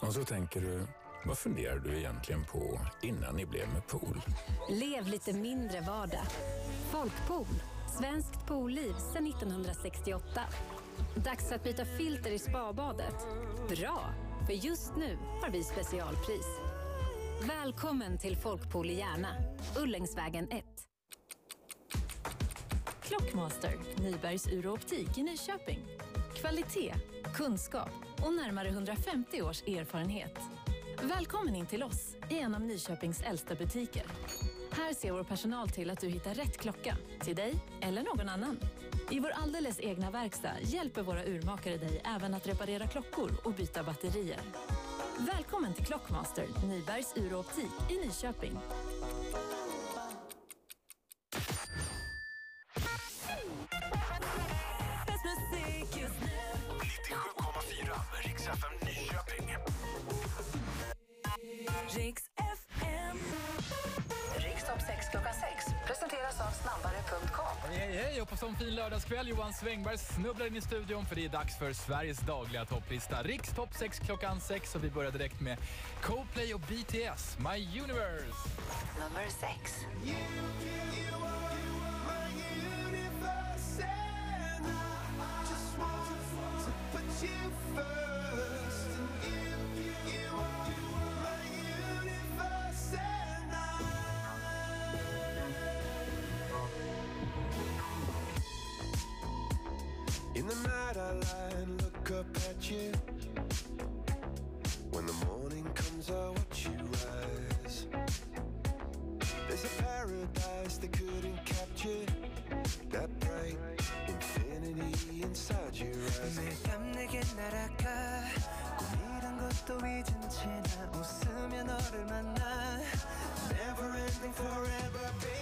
Och så tänker du, vad funderar du egentligen på innan ni blev med pool? Lev lite mindre vardag. Folkpool. Svenskt poolliv sedan 1968. Dags att byta filter i spabadet. Bra, för just nu har vi specialpris. Välkommen till Folkpool i Järna. Ullängsvägen 1. Clockmaster, Nybergs Uroptik i Nyköping. Kvalitet, kunskap och närmare 150 års erfarenhet. Välkommen in till oss i en av Nyköpings äldsta butiker. Här ser vår personal till att du hittar rätt klocka till dig eller någon annan. I vår alldeles egna verkstad hjälper våra urmakare dig även att reparera klockor och byta batterier. Välkommen till Clockmaster, Nybergs Uroptik i Nyköping. Lördagskväll. Johan Svängberg snubblar in i studion för det är dags för Sveriges dagliga topplista. Riks topp 6 klockan 6 och vi börjar direkt med Coldplay och BTS, My Universe. Nummer 6. In the night I lie and look up at you. When the morning comes, I watch you rise. There's a paradise they couldn't capture. That bright infinity inside your eyes. 매일 내게 날아가 꿈이란 것도 잊은 채 나 웃으며 너를 만나 Never ending forever, baby.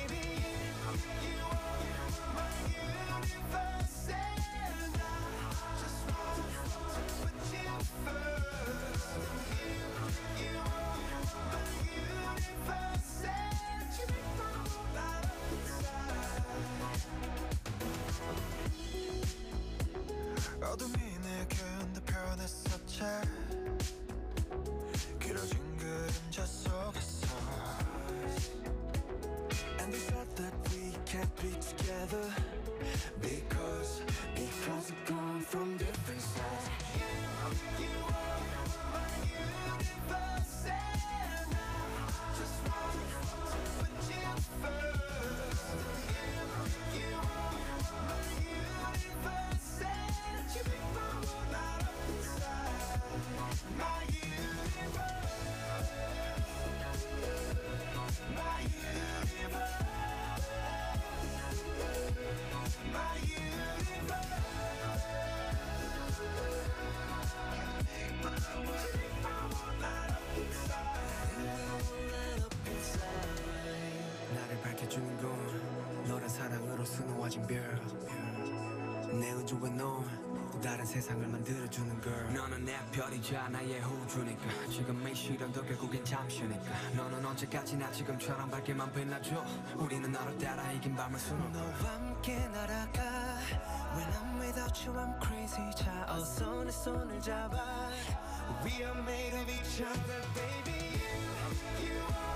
do meu 밝혀주는 건 너란 사랑으로 수놓아진 별내 우주에 넌또 다른 세상을 만들어주는 걸. 너는 내 별이자 나의 호주니까. 지금 이 시련도 결국엔 잠시니까. 너는 언제까지나 지금처럼 밝게만 빛나줘. 우리는 너를 따라 이긴 밤을 수놓아 너와 함께 날아가. When I'm without you I'm crazy. 자 어서 내 손을 잡아. We are made of each other baby. You, you are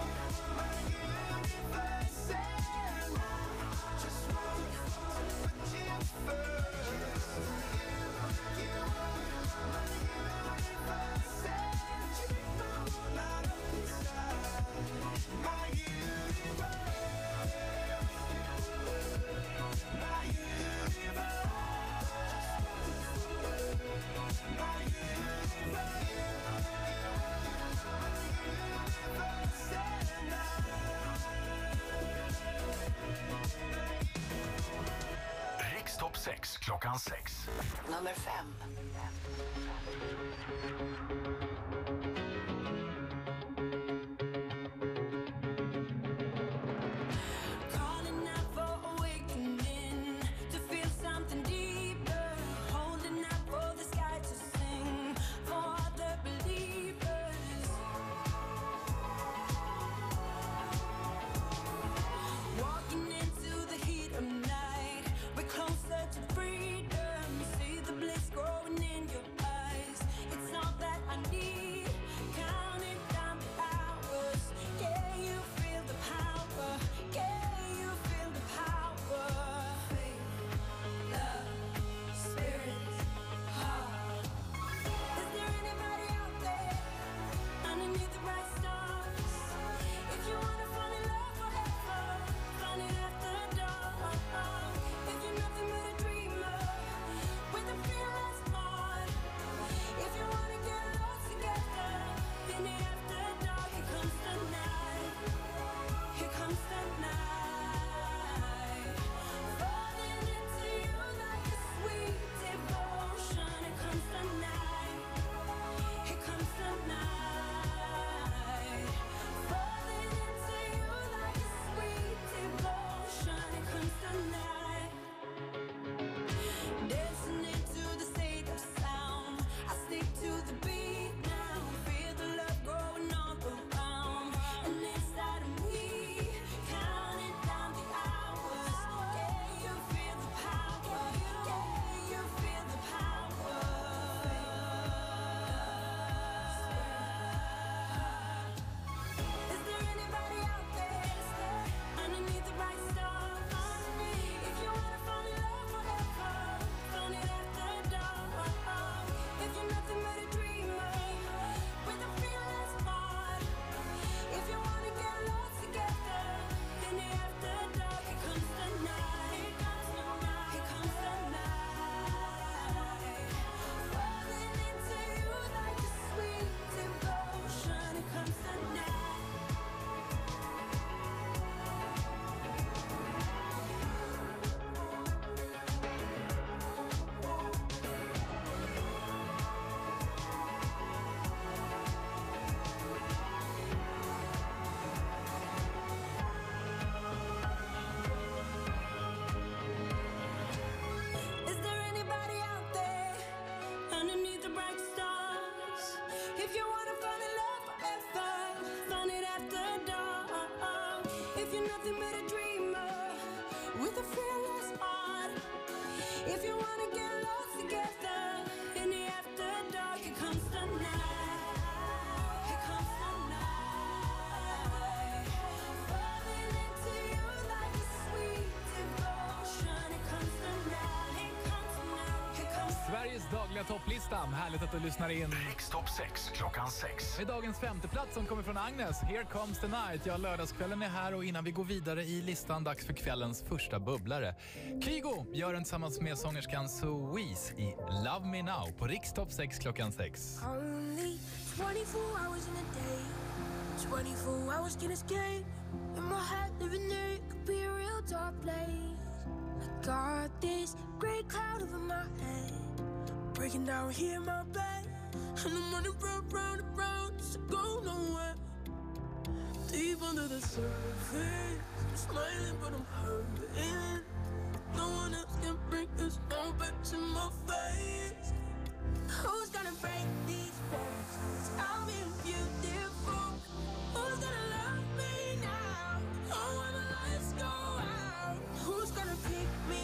nothing but Sveriges dagliga topplista. Härligt att du lyssnar in. Rikstopp 6 klockan 6. Med dagens femteplats som kommer från Agnes, Here comes the night. Ja, lördagskvällen är här och innan vi går vidare i listan, dags för kvällens första bubblare. Kygo gör den tillsammans med sångerskan Louise i Love Me Now på Rikstopp 6 klockan 6. Only 24 hours in a day. 24 hours can escape. In my head, living there it could be a real dark place. I got this great cloud over my head. Breaking down here in my bed. And I'm running round, round, and round just to go nowhere. Deep under the surface. I'm smiling, but I'm hurting. No one else can bring this moment to my face. Who's gonna break these walls? Tell me beautiful. Who's gonna love me now? Oh, when the lights go out. Who's gonna pick me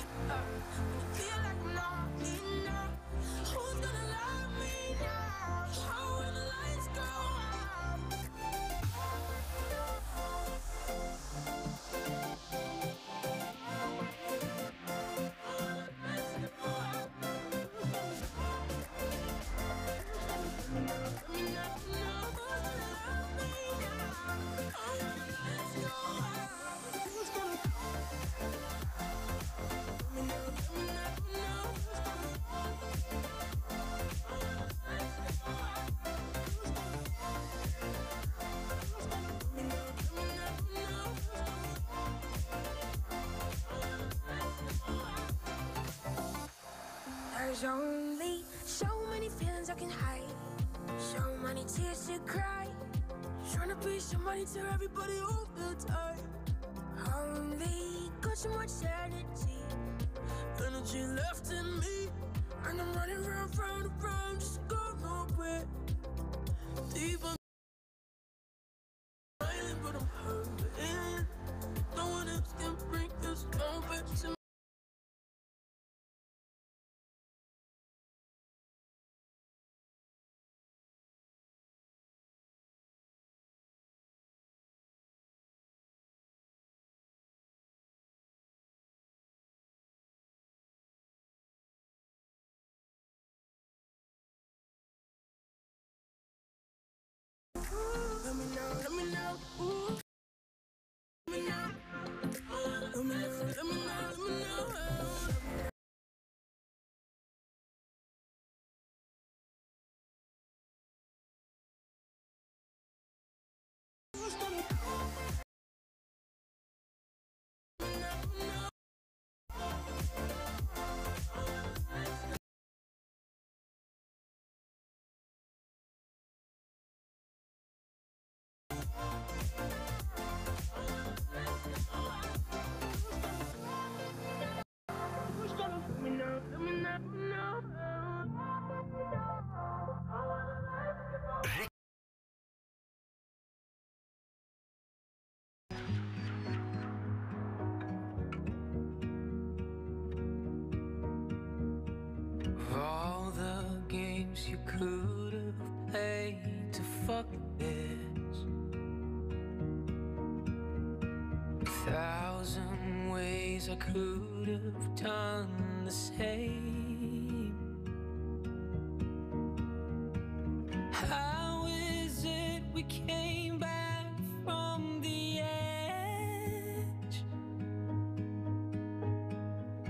There's only so many feelings I can hide, so many tears to cry. Trying to be somebody to everybody all the time. Only got so much energy, energy left in me, and I'm running round, round, round, just to go nowhere. Deep Let me know, let me know. Ooh. Games you could have played to fuck this. A thousand ways I could have done the same. How is it we came back from the edge?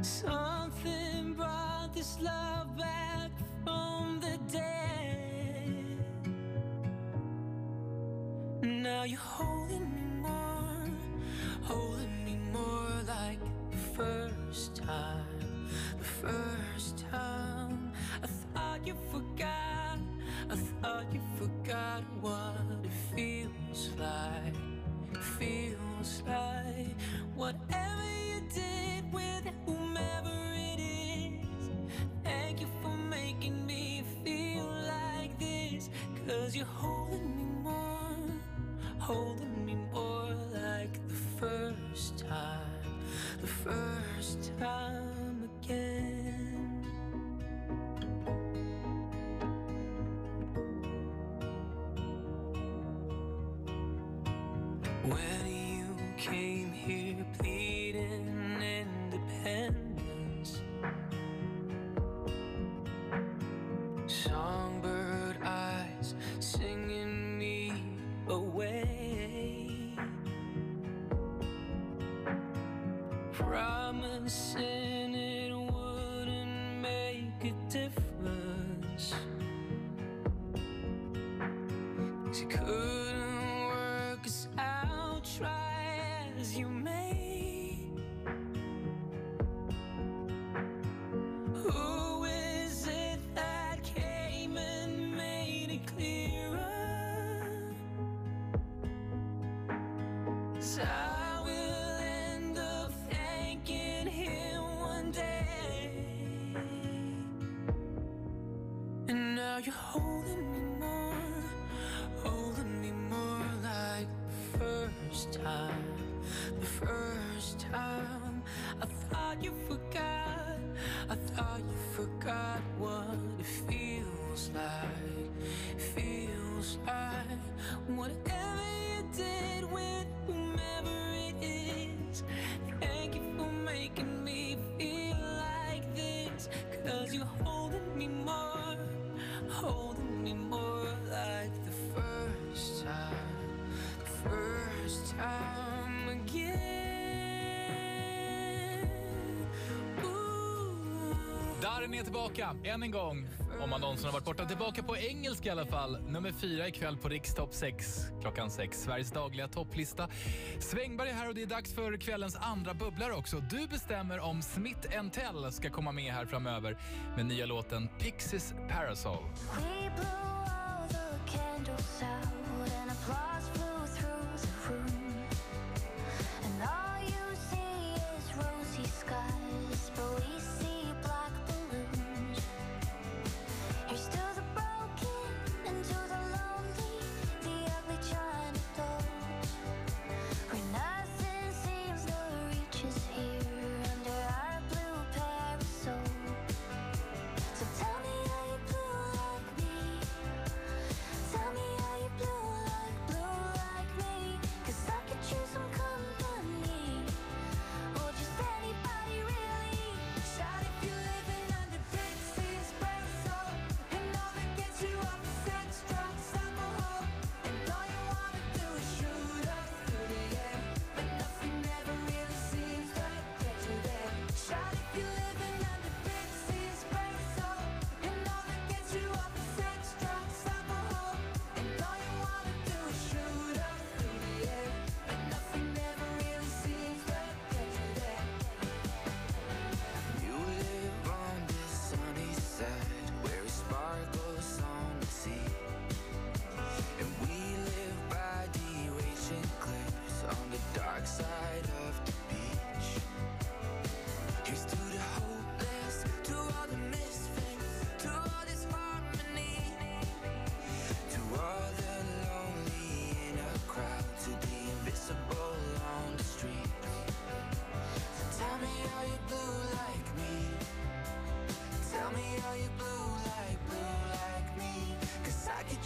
Something brought this love back Are you holding me more? Holding me more like the first time, the first time. I thought you forgot, I thought you forgot what it feels like. Feels like whatever you did with whomever it is. Thank you for making me feel like this, cause you're holding me holding me more like the first time, the first time. promises. Darin är tillbaka, än en gång. Om man någonsin har varit borta. Tillbaka på engelska i alla fall. Nummer fyra ikväll på Rikstopp 6 klockan 6. Sveriges dagliga topplista. Svängberg är här och det är dags för kvällens andra bubblare också. Du bestämmer om Smith Tell ska komma med här framöver med nya låten Pixies Parasol.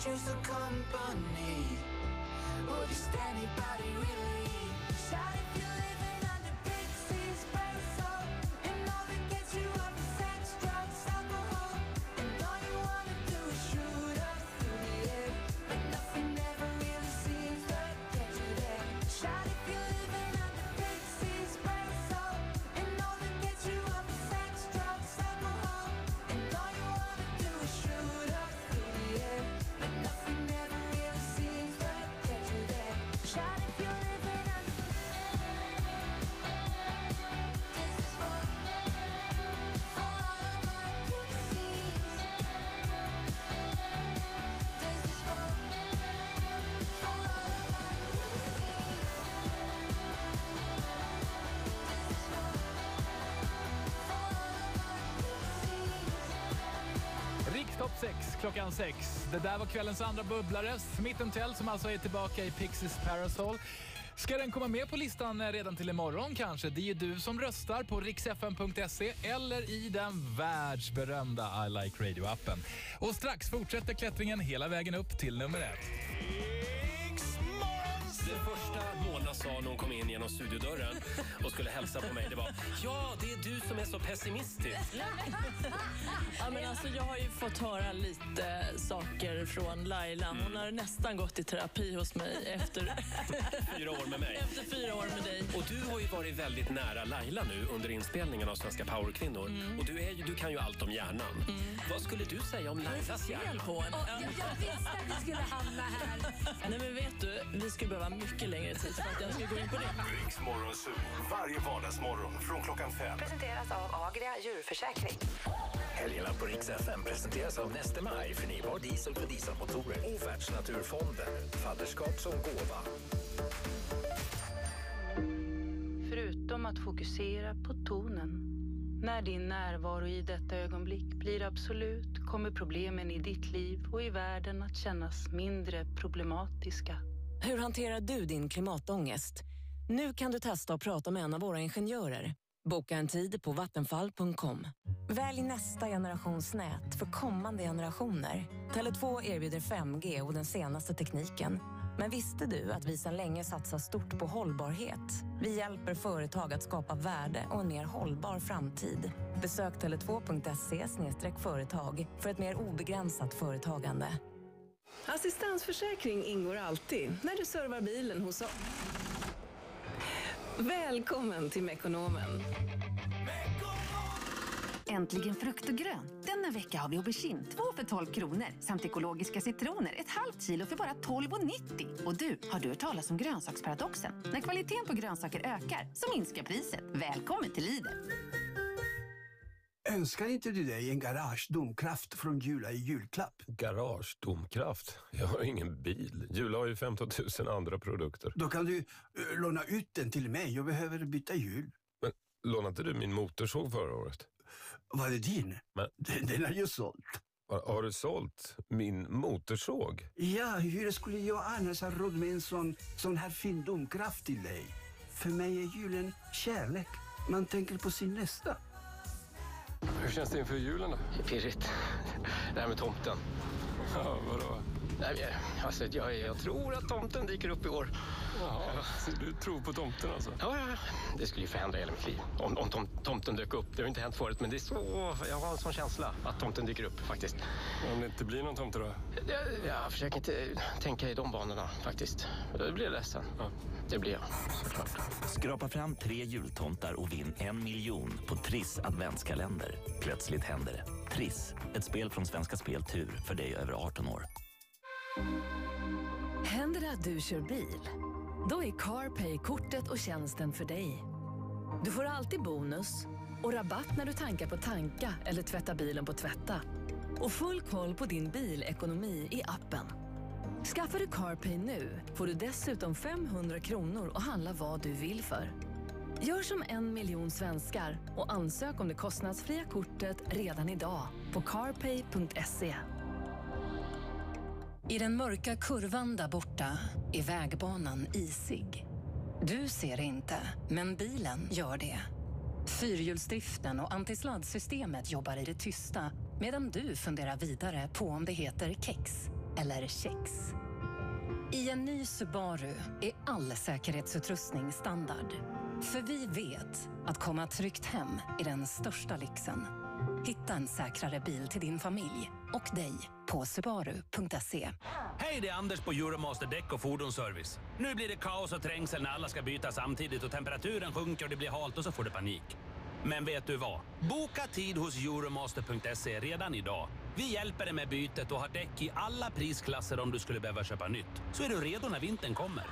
choose the company? Or just anybody really? topp 6 klockan 6. Det där var kvällens andra bubblare, Smith Tell som alltså är tillbaka i Pixies Parasol. Ska den komma med på listan eh, redan till imorgon kanske? Det är ju du som röstar på riksfn.se eller i den världsberömda I Like Radio-appen. Och strax fortsätter klättringen hela vägen upp till nummer ett. Det första Mona sa när hon kom in genom studiodörren och skulle hälsa på mig, det var Ja, det är du som är så pessimistisk. Ja, men alltså, jag har ju fått höra lite saker från Laila. Hon har nästan gått i terapi hos mig efter, Fyra år med mig. efter fyra år med dig. Och du har ju varit väldigt nära Laila nu under inspelningen av Svenska powerkvinnor. Mm. Och du, är ju, du kan ju allt om hjärnan. Vad skulle du säga om Lailas hjärna? På en. Jag visste att vi skulle hamna här. Nej, men vet du, vi skulle behöva mycket längre tid för att jag ska gå in på det. Varje vardagsmorgon från klockan fem. Presenteras av Agria djurförsäkring. Helgerna på Rix FM presenteras av Neste Maj, förnybar diesel för dieselmotorer och Världsnaturfonden, fadderskap som gåva. Förutom att fokusera på tonen. När din närvaro i detta ögonblick blir absolut kommer problemen i ditt liv och i världen att kännas mindre problematiska. Hur hanterar du din klimatångest? Nu kan du testa att prata med en av våra ingenjörer. Boka en tid på vattenfall.com. Välj nästa generations nät för kommande generationer. Tele2 erbjuder 5G och den senaste tekniken. Men visste du att vi sedan länge satsar stort på hållbarhet? Vi hjälper företag att skapa värde och en mer hållbar framtid. Besök tele2.se företag för ett mer obegränsat företagande. Assistansförsäkring ingår alltid när du servar bilen hos oss. Välkommen till Mekonomen. Äntligen frukt och grönt. Denna vecka har vi aubergine, två för 12 kronor. Samt ekologiska citroner, ett halvt kilo för bara 12,90. Och du, har du hört talas om grönsaksparadoxen? När kvaliteten på grönsaker ökar, så minskar priset. Välkommen till Lidl. Önskar inte du dig en Garage Domkraft från Jula i julklapp? Garage Domkraft? Jag har ingen bil. Jula har ju 15 000 andra produkter. Då kan du eh, låna ut den till mig. Jag behöver byta hjul. Men lånade inte du min motorsåg förra året? Var det din? Men, Den, den är ju såld. har du sålt min motorsåg? Ja, hur skulle jag annars ha råd med en sån, sån här fin domkraft till dig? För mig är julen kärlek. Man tänker på sin nästa. Hur känns det inför julen då? Pirrigt. Det här med tomten. Ja, vadå? Nej, Alltså, jag, jag tror att tomten dyker upp i år. Jaha, så du tror på tomten alltså? Ja, ja, ja. det skulle ju förändra hela mitt liv om, om tom, tomten dök upp. Det har inte hänt förut, men det är så, jag har en sån känsla att tomten dyker upp faktiskt. Om det inte blir någon tomte då? Jag, jag försöker inte tänka i de banorna faktiskt. Då blir jag ledsen. Ja. Det blir jag, såklart. Skrapa fram tre jultomtar och vinn en miljon på Triss adventskalender. Plötsligt händer det. Triss, ett spel från Svenska Spel Tur för dig över 18 år. Händer det att du kör bil? Då är CarPay kortet och tjänsten för dig. Du får alltid bonus och rabatt när du tankar på Tanka eller tvättar bilen på Tvätta. Och full koll på din bilekonomi i appen. Skaffar du CarPay nu får du dessutom 500 kronor att handla vad du vill för. Gör som en miljon svenskar och ansök om det kostnadsfria kortet redan idag på carpay.se. I den mörka kurvan där borta är vägbanan isig. Du ser det inte, men bilen gör det. Fyrhjulsdriften och antisladdsystemet jobbar i det tysta medan du funderar vidare på om det heter kex eller kex. I en ny Subaru är all säkerhetsutrustning standard. För vi vet att komma tryggt hem är den största lyxen. Hitta en säkrare bil till din familj och dig på subaru.se. Hej, det är Anders på Euromaster Däck och Fordonsservice. Nu blir det kaos och trängsel när alla ska byta samtidigt och temperaturen sjunker och det blir halt och så får du panik. Men vet du vad? Boka tid hos Euromaster.se redan idag. Vi hjälper dig med bytet och har däck i alla prisklasser om du skulle behöva köpa nytt. Så är du redo när vintern kommer.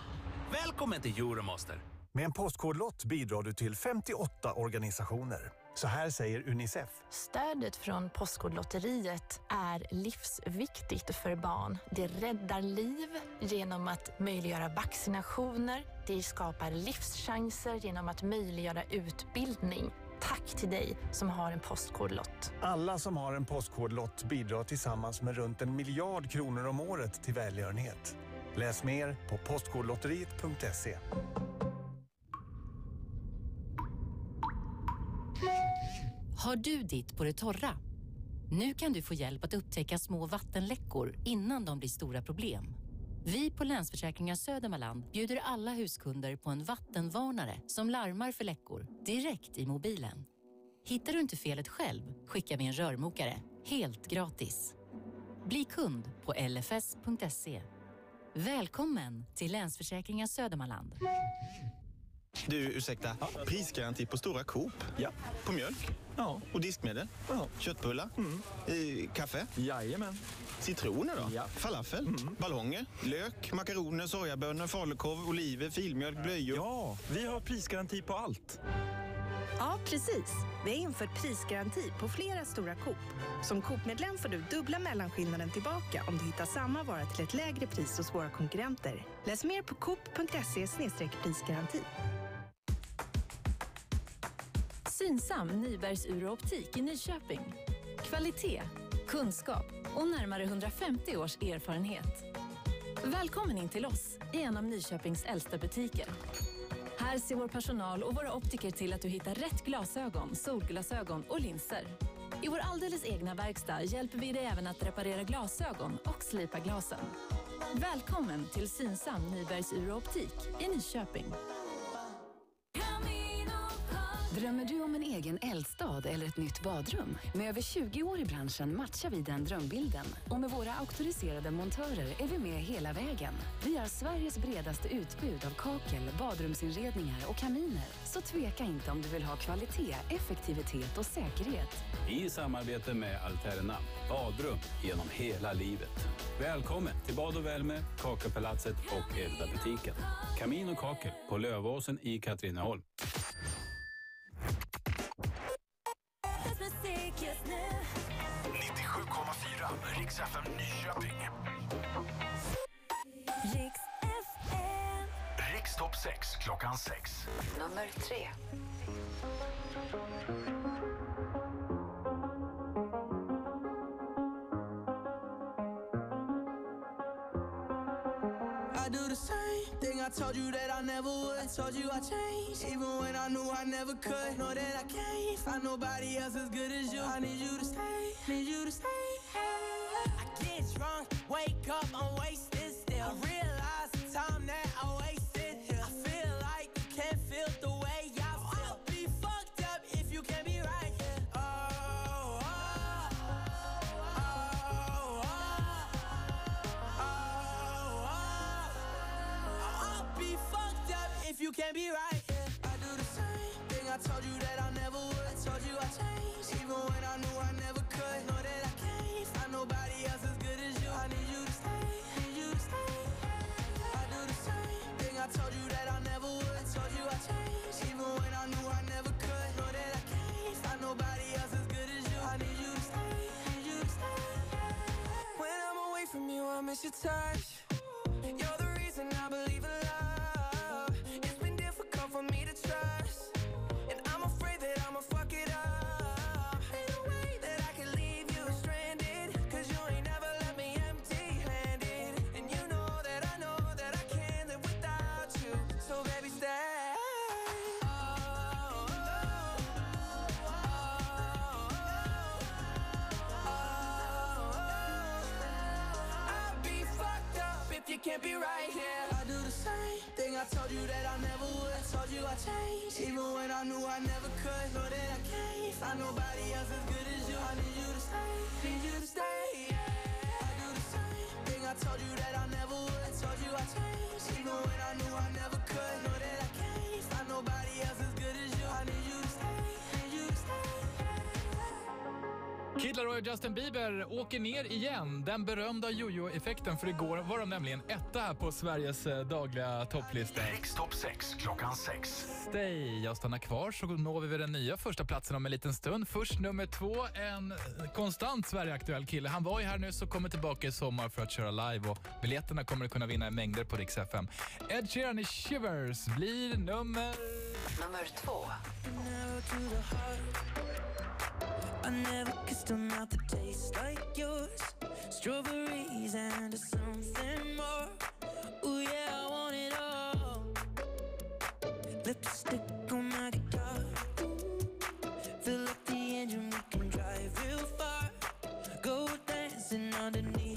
Välkommen till Euromaster! Med en postkodlott bidrar du till 58 organisationer. Så här säger Unicef. Stödet från Postkodlotteriet är livsviktigt för barn. Det räddar liv genom att möjliggöra vaccinationer. Det skapar livschanser genom att möjliggöra utbildning. Tack till dig som har en Postkodlott. Alla som har en Postkodlott bidrar tillsammans med runt en miljard kronor om året till välgörenhet. Läs mer på postkodlotteriet.se. Har du ditt på det torra? Nu kan du få hjälp att upptäcka små vattenläckor innan de blir stora problem. Vi på Länsförsäkringar Södermanland bjuder alla huskunder på en vattenvarnare som larmar för läckor direkt i mobilen. Hittar du inte felet själv skickar vi en rörmokare helt gratis. Bli kund på lfs.se. Välkommen till Länsförsäkringar Södermanland. Du, ursäkta. Prisgaranti på stora Coop? Ja. På mjölk? Ja. Och diskmedel? Ja. Köttbullar? Mm. Eh, kaffe? Jajamän. Citroner då? Ja. Falafel? Mm. Ballonger? Lök? Makaroner? Sojabönor? Falukorv? Oliver? Filmjölk? Blöjor? Ja, vi har prisgaranti på allt. Ja, precis. Vi har infört prisgaranti på flera stora Coop. Som Coop-medlem får du dubbla mellanskillnaden tillbaka om du hittar samma vara till ett lägre pris hos våra konkurrenter. Läs mer på coop.se prisgaranti. Synsam Nybergs Ur Optik i Nyköping. Kvalitet, kunskap och närmare 150 års erfarenhet. Välkommen in till oss i en av Nyköpings äldsta butiker. Här ser vår personal och våra optiker till att du hittar rätt glasögon, solglasögon och linser. I vår alldeles egna verkstad hjälper vi dig även att reparera glasögon och slipa glasen. Välkommen till Synsam Nybergs Ur Optik i Nyköping. Drömmer du om en egen eldstad eller ett nytt badrum? Med över 20 år i branschen matchar vi den drömbilden. Och med våra auktoriserade montörer är vi med hela vägen. Vi har Sveriges bredaste utbud av kakel, badrumsinredningar och kaminer. Så tveka inte om du vill ha kvalitet, effektivitet och säkerhet. I samarbete med Alterna. Badrum genom hela livet. Välkommen till Bad och värme, Kakelpalatset och Elda-butiken. Kamin och kakel på Lövåsen i Katrineholm. 97,4 Riks FM Nyköping. Rikstopp 6 klockan 6. Nummer 3. I told you that I never would. I told you I changed, even when I knew I never could. Know that I can't find nobody else as good as you. I need you to stay, need you to stay. I get drunk, wake up, I'm wasted still. I realize the time that I wasted can't be right here. I do the same thing I told you that I never would. I told you I changed, even when I knew I never could. Know that I can't find nobody else as good as you. I need you to stay, need you to stay. I do the same thing I told you that I never would. I told you I changed, even when I knew I never could. Know that I can't find nobody else as good as you. I need you to stay, need you to stay. When I'm away from you, I miss your touch. You're the up can't be right here. I do the same thing I told you that I never would. I told you I changed, even when I knew I never could. Know that I can't find nobody else as good as you. I need you to stay, need you to stay. Yeah. I do the same thing I told you that I never would. I told you I changed, even when I knew I never Kid Killar och Justin Bieber åker ner igen. Den berömda jojo-effekten, för igår var de nämligen etta här på Sveriges eh, dagliga topplista. Rikstopp 6 klockan 6. Stay. Jag stannar kvar så når vi den nya första platsen om en liten stund. Först nummer två, en konstant Sverigeaktuell kille. Han var ju här nyss och kommer tillbaka i sommar för att köra live och biljetterna kommer du kunna vinna i mängder på Rix FM. Ed Sheeran i Shivers blir nummer... Nummer två. I never kissed a mouth that tastes like yours. Strawberries and something more. Ooh, yeah, I want it all. Lipstick on my guitar. Fill up the engine, we can drive real far. Go dancing underneath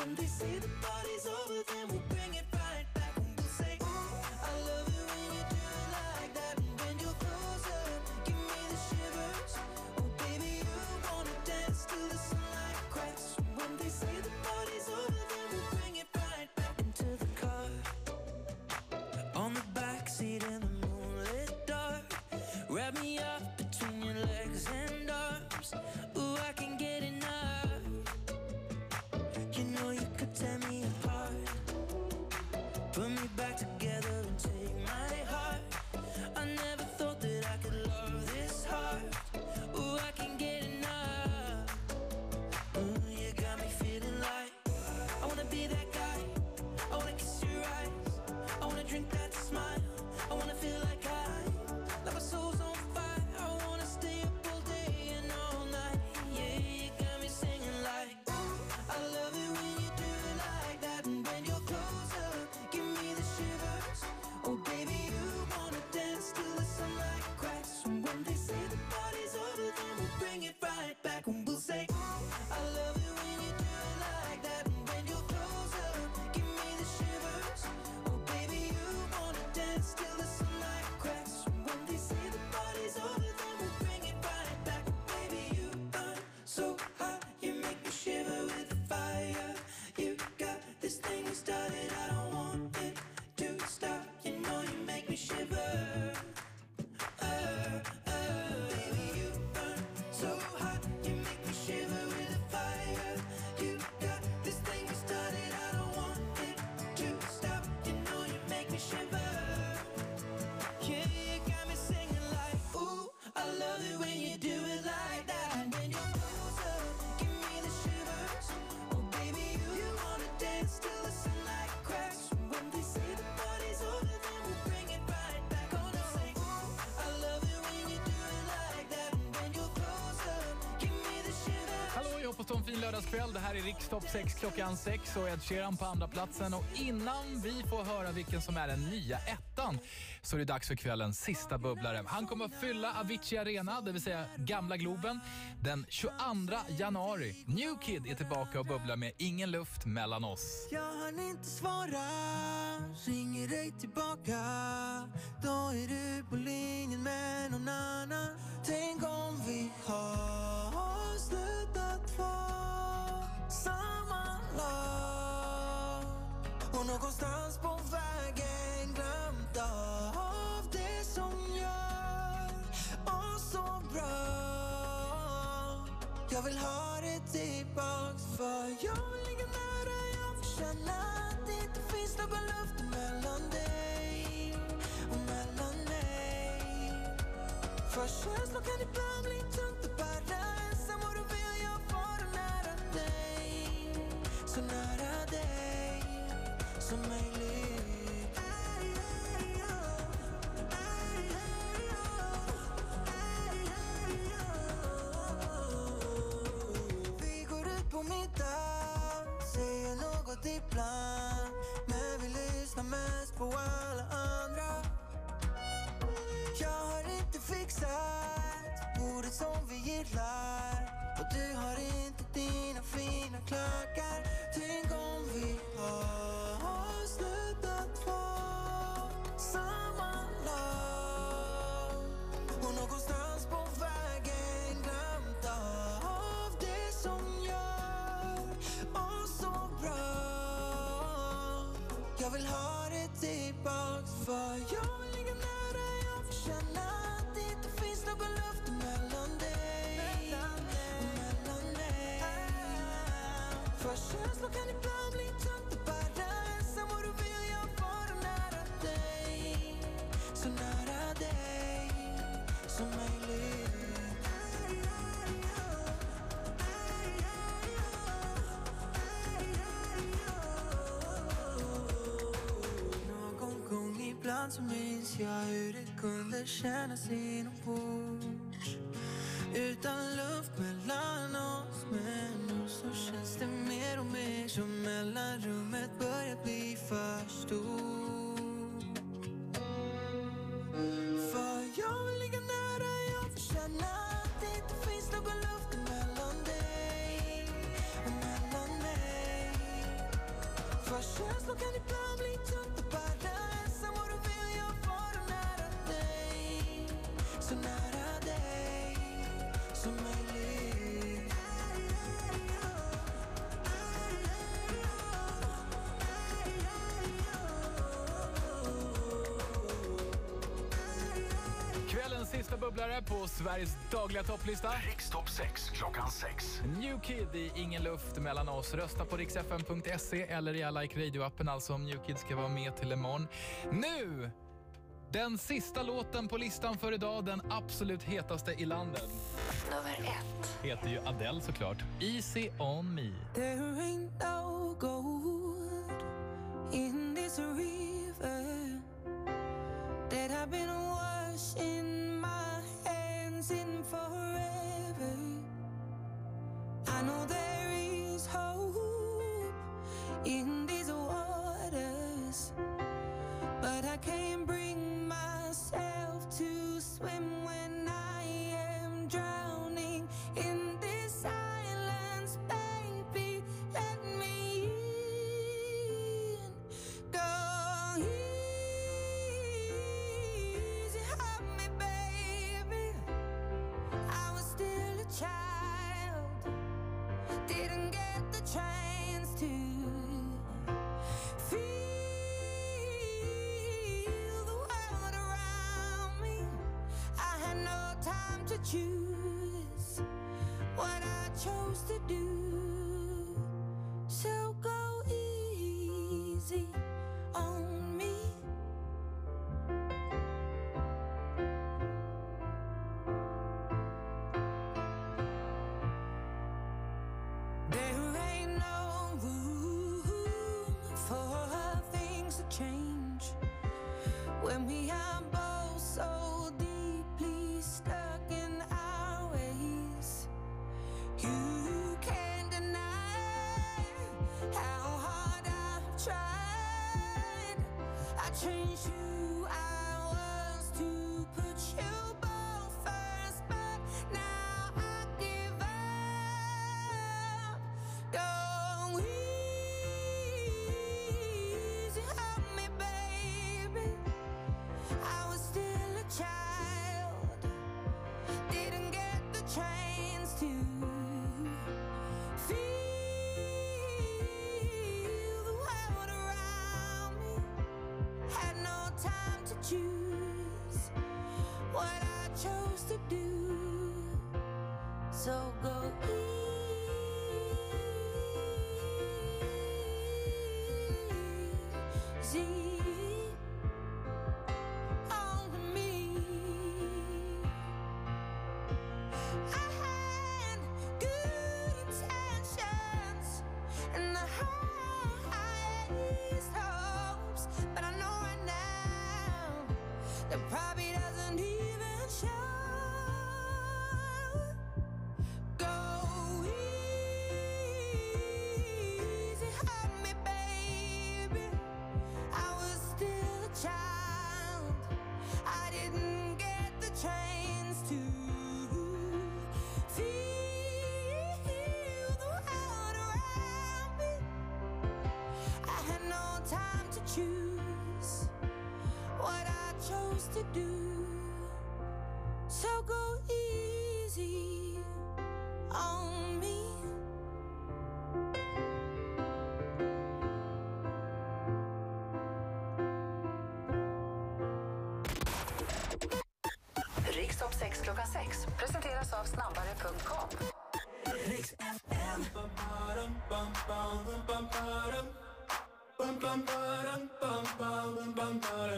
when they say the party's over, then we'll bring it back. Fin lördagskväll. Det här är Rikstopp 6 klockan 6 och Ed Sheeran på andra platsen. Och innan vi får höra vilken som är den nya ettan så är det dags för kvällens sista bubblare. Han kommer att fylla Avicii Arena, det vill säga gamla Globen, den 22 januari. New Kid är tillbaka och bubblar med Ingen luft mellan oss. Jag hann inte svara, ringer dig tillbaka Då är du på linjen med någon annan Tänk om vi har slutat vara samma lag Och någonstans på vägen glömt av det som gör oss så bra. Jag vill ha det tillbaks för jag vill ligga nära Jag får känna att det inte finns någon luft mellan dig och mellan mig. För känslor kan ibland bli tungt att bära Ensam och nära dig som möjligt. Vi går ut på middag, säger något ibland Men vi lyssnar mest på alla andra. Jag har inte fixat bordet som vi gillar. Och du har inte dina fina klackar. Tänk om vi har slutat vara samma lag. Och någonstans på vägen glömt av det som gör oss så bra. Jag vill ha det tillbaks för jag vill ligga nära, jag vill känna att det inte finns någon luft emellan Känslor kan ibland bli tungt att bära, ensam och du vill jag vara nära dig. Så nära dig som möjligt. Någon gång ibland så minns jag hur det kunde kännas inombords Utan luft mellan oss så känns det mer och mer som mellanrummet börjar bli för stort. För jag vill ligga nära, jag får känna att det inte finns någon luft mellan dig och mellan mig. För känslor kan ibland bli tunga. Bubblare på Sveriges dagliga topplista. Rikstopp 6 klockan 6. New Kid i Ingen luft mellan oss. Rösta på riksfn.se eller i Like Radio-appen alltså om New Kid ska vara med till imorgon. Nu! Den sista låten på listan för idag, den absolut hetaste i landet. Nummer ett. Heter ju Adele såklart. Easy on me. There ain't no gold in this river that I've been washing I know there is hope in choose what I chose to do. I choose what I chose to do. So go easy good choose what I chose to do. So go easy